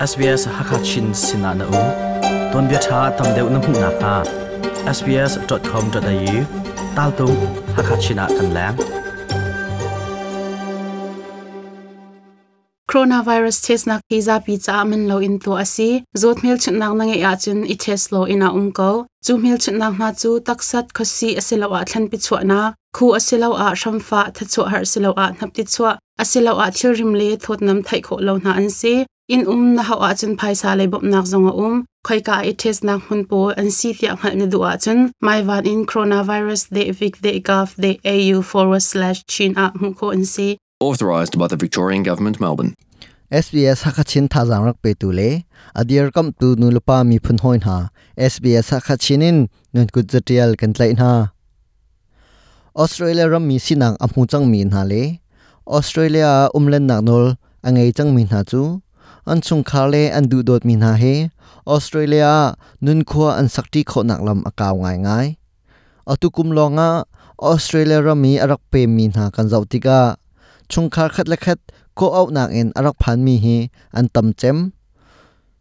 SBS Hakachin Sinana U. Ton bia tha tam deuh na hmu na kha sbs.com.au tal tu Hakachina kan lang. Coronavirus test na kiza pi cha man lo in to asi zot mil chut nak nang ya chun i test lo ina um ko chu mil chut nak na chu taksat khosi asilo a thlan pi chwa na. Khu asilo a shamfa tha chu har silo a nap ti chwa asilo a thil rim le thot nam thai kho lo na an si in um na ha a chun phaisa le bop nak zonga um khoi ka i test nak hun po an si tia ngal ni du a chun mai van in coronavirus de vic de gov de au forward slash chin a mu ko an si. Authorised by the Victorian Government, Melbourne. SBS Hakachin thazang rak pe tu le. Adir kam tu nu lupa mi phun hoin ha SBS Hakachinin nun kut jatial kan tlai na. Australia ram mi sinang amu chang min ha le. Australia umlen nak nol angai chang min ha chu อันสุงคาเลอันดูโดดมินาเฮออสเตรเลียนุนคัวอันสักที่โคนักลำอากาวง่ายง่ายอตุกุมลองอะออสเตรเลียรมีอรักเปมีนากันเจ้าติกาชงคาคัดเละคัดก็เอาหนักเองนอรักพันมีเฮอันตำเจม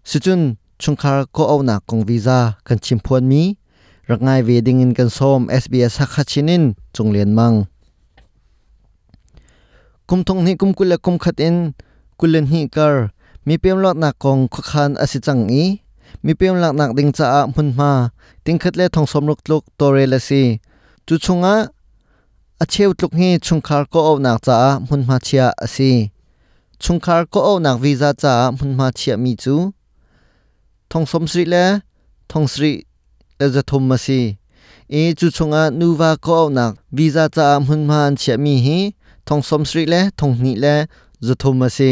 สุจุนชงคาก็เอาหนักกองวีซ่ากันชิมพวนมีรักง่ายเวดิงินกันซ้อม SBS ฮักคัชินินจงเลียนมังกุมทงนี้กุมกุลและกุมขัดเองกุลเลนฮีกา มีเปียมลอดนักกองคุคันอสิจังอีมีเปียมหลักนักดิงจ้ามุนมาติงคัดเล่ทองสมลุกลุกตัวเรลสีจุชงอะอาเชวตลุกนี้ชุงคาร์ก็เอาหนักจ้ามุนมาเชียอสิชุงคาร์ก็เอาหนักวีซ่าจ้ามุนมาเชียมีจูทองสมศรีแล่ทองศรีแจะทมมาสิเอจุชงอะนูวาก็เอาหนักวีซ่าจ้ามุนมาเชียมีฮีทองสมศรีแล่ทองนี้เละจะทมมาสิ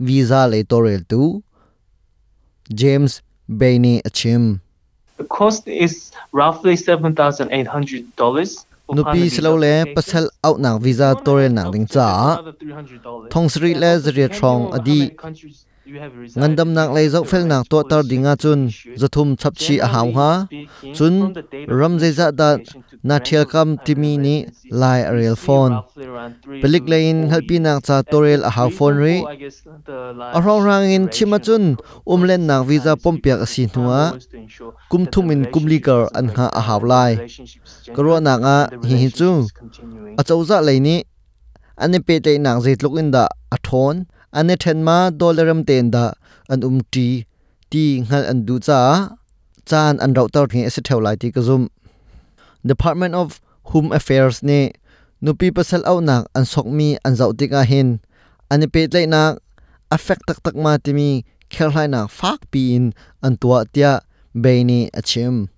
visa le torel tu james bainey achim The cost is roughly $7,800. nupi slo le pasal au nak visa torel nak ding cha thong sri le zria thong adi ngandam nak lei zau fel nak to tar dinga chun zathum chap chi a haw ha chun ram zai za da na thial kam timi ni lai real phone. Pelik lein helpi nak cha torel a à haw phone ri. A rong rang in chima chun umlen nak visa pompiak asi à nuwa kum thum in kumli kar an ha a haw lai. Karo nak a, hi hi chu. A chau za lei ni ane pe te nak zai tluk in da a thon ane then ma dollaram ten da an um ti ti ngal an du cha chan an rau tar thi ase theu lai ti ka zum. Department of home affairs ne nupi pasal au nak an sok mi an zau ti ka hin. Ane pe tlai nak affect tak tak ma ti mi khel hai nak fak pi in an tua tia beini achim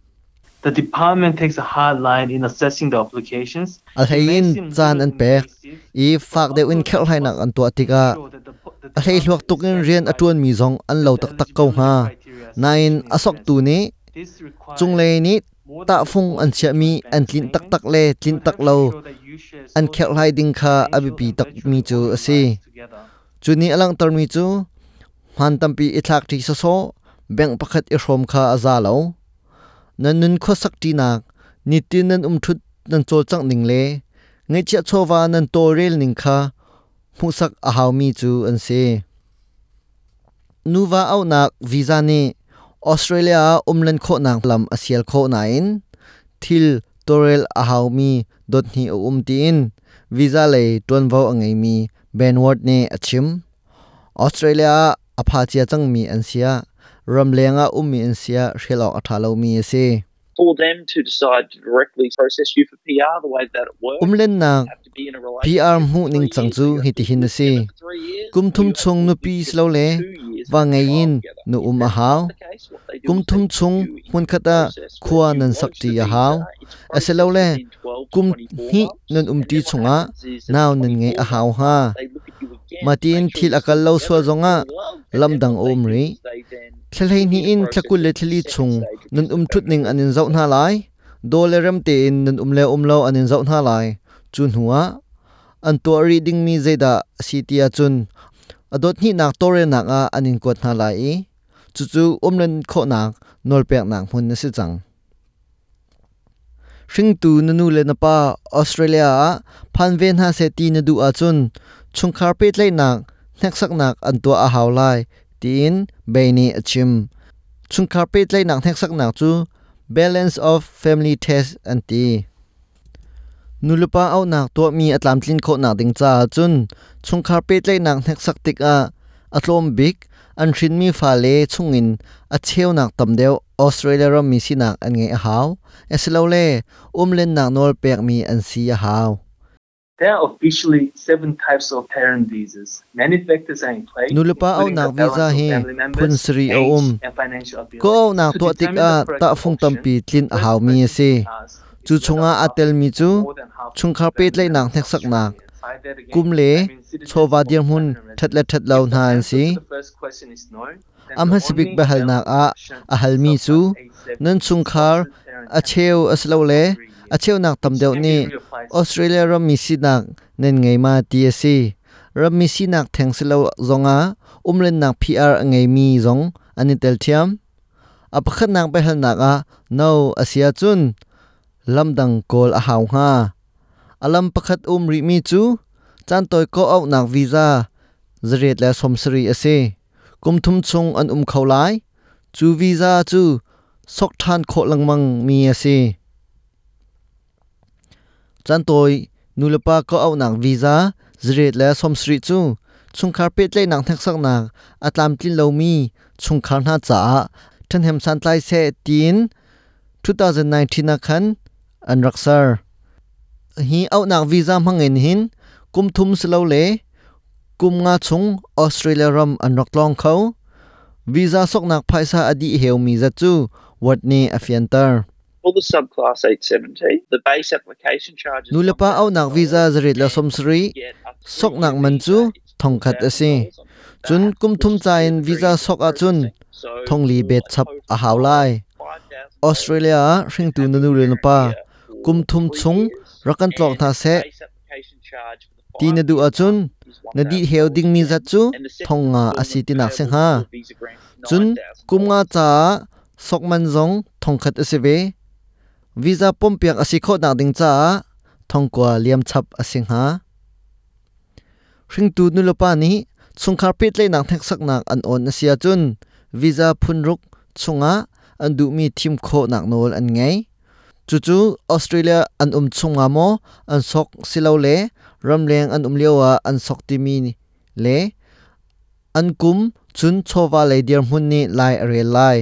The department takes a hard line in assessing the applications. al hein chan an pek i fak de in khel hai nak an tua ti ka a hlei hluak tukin rian atuan mi zong an lo tak tak ko ha. Nain asok tu ni. Chung le ni, ta phung an chia mi, an tlin tak tak le, tlin tak lo. An khel hai ding kha, abi pi tak mi chu ase chu ni alang tar mi chu, han tampi i thlak thi so so beng pakhat i hrom kha aza lo. Nan nun kho sak ti nak, ni tin nan um thut nan chol chang ning le. Ngai chia chowa nan to rel ning kha phụ sak a haw mi chu an se. Nuwa au nak visa ni. Australia umlan kho nak lam asial kho na in. Thil torel a haw mi dot ni o um tin visa le ton vo angai mi benward ne achim australia apha chia chang mi an sia. Ram lenga ummi an sia hrelo athalo mi ase for them to decide to directly process you for PR the way that it works. umlen na a PR mu ning chang chu hi ti hin years, kum thum chung nu pi slo le wa ngai in nu um a haw kum thum chung hun a khata you nan the ya visa, haw aselo le processed within 12 to kum 24 hi nan um ti chunga naw nan ngai 24 a haw ha. matin thil akal lo so zonga still in love. And lam then dang what they om ri thlei ni in tlakul le thli chung nun um thut ning anin zau na lai do le ram te in nun um le um lo anin zau na lai chun huwa an to reading mi zeda sitia chun adot ni nak tore nak a anin kot na lai i chu chu omlen kho nak nol pek nak mun na si chang hring tu nanu le na pa australia a phan ven ha se ti na du a chun chung khar pe tlai nak nek sak nak an to a haw lai tin beini achim. Chung carpet lai nang nak nek sak nak chu, balance of family test anti nulupa au nak to mi atlam tlin kho na ding cha chun. Chung carpet lai nang nak sak tik a. Atlom big an thrin mi fa le chungin a cheu nak tam deu, australia ram mi si nak an nge haw eslo le umlen nak nol pek mi an si a haw There are officially seven types of parent visas. Many factors are in play. Nulupa au nak visa hi phun sri o um ko au nak to tik a ta phung tam pi tlin a haw mi se chu chunga atel mi chu chung the khar pe family tlai nak are sak nak. kum le chowa dir permanent that le that the na an si. am ha sibik only bahal nak a a hal mi chu. sub-class A7 nan chung khar a cheu aslo le a years, cheu nak tam which deuh can ni be reapplied to australia ram mi si nak nen ngei ma ti si ram mi si nak theng silo zonga umlen nak pr ngei mi zong ani tel thiam a pakhat nak behal nak a no asia chun lamdang kol a haw nga alam pakhat um ri mi chu chan toy ko au nak visa zret la somsri ase kum thum chung an um khawlai chu visa chu sok than kho langmang mi ase chan toy nulapa ko au nak visa zret la somsri chu chung khar pet le nak thak sak nak atlam tlin lo mi chung khar na cha than hem san tlai se tin 2019 na khan an raksar hi au nak visa mangin hin kum thum slo le kum nga chung australia ram an rak long kho visa sok nak phaisa adi heu mi za chu wat ni afiantar For the subclass 870, the base application charges nulapa au nak visa zarit la somsri get up to sok three nak year man visa, chu it's thong khat ase $4,000 on that, chun kum thum which cha is in the visa three sok nak man chu, thong khat ase chun kum thum a visa sok a chun. Thong li bet chap a haulai australia, hring tu nu le pa. Kum thum chung, rakan tlok tha se. Ti na du a chun. Na di heu ding mi za chu. Thong nga asi ti nak seng ha. Chun kum nga cha, sok man zong, thong khat ase ve. Visa pom piak asi kho na ding cha thong kwa liam chap asing ha hring tu nu lo pa ni chung khar pet le nak thek sak nak an on asia chun visa phun ruk chunga an du mi thim kho nak nol an ngai chu chu australia an um chunga mo an sok silo le ramleng an um lewa an sok ti mi ni le an kum chun chowa le dir mun ni lai are lai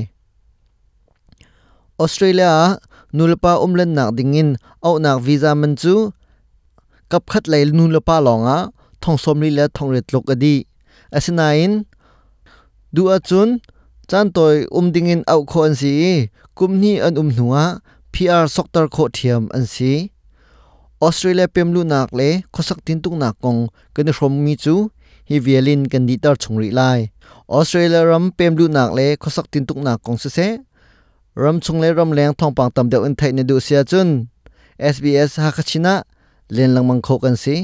australia nulpa umlen nak dingin, au nak visa man chu, kap khat lai nulpa longa, thong somli le thong ret lok adi. Asinain du a chun, chan toy um dingin au kho an si kumni an um nuwa pr soktar kho thiam an si. Australia pemlu nak le, khosak tin tung nak kong kan rom mi chu, hi violin kan di tar chungri lai. Australia ram pemlu nak le, khosak tin tung nak kong se se ram chung le ram leng thong pang tam deuh in thai ne du sia chun. Sbs ha khachina len lang mang kho kan si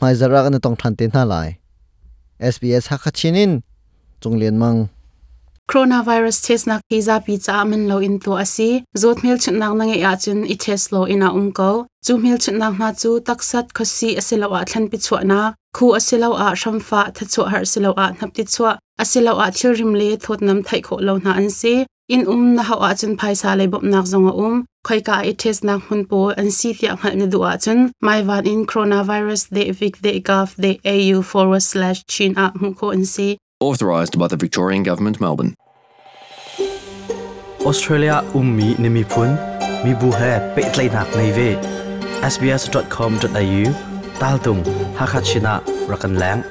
mai zara kan tong than te na lai. Sbs ha khachinin chung len mang. Coronavirus test nak visa pizza cha lo in to asi. Zot mil chut nak nange ya chun i test lo ina um ko chu mil chun nak na chu taksat khosi asilo a thlan pi chwa na. Khu asilo a shamfa tha chu har asilo a nap ti chwa asilo a thil rim le thot nam thai kho lo na an si in um na ha a chun phaisa le bop nak zonga um khoi ka i test nak hun po an si ti ang hal ne du a chun mai van in coronavirus de vic de gov de au forward slash chin a mu ko an si. Authorised by the Victorian Government, Melbourne. Australia ummi nimi phun. Mi bu he pe tlai nak nei ve. Sbs.com.au tal tung hakachina rakan lang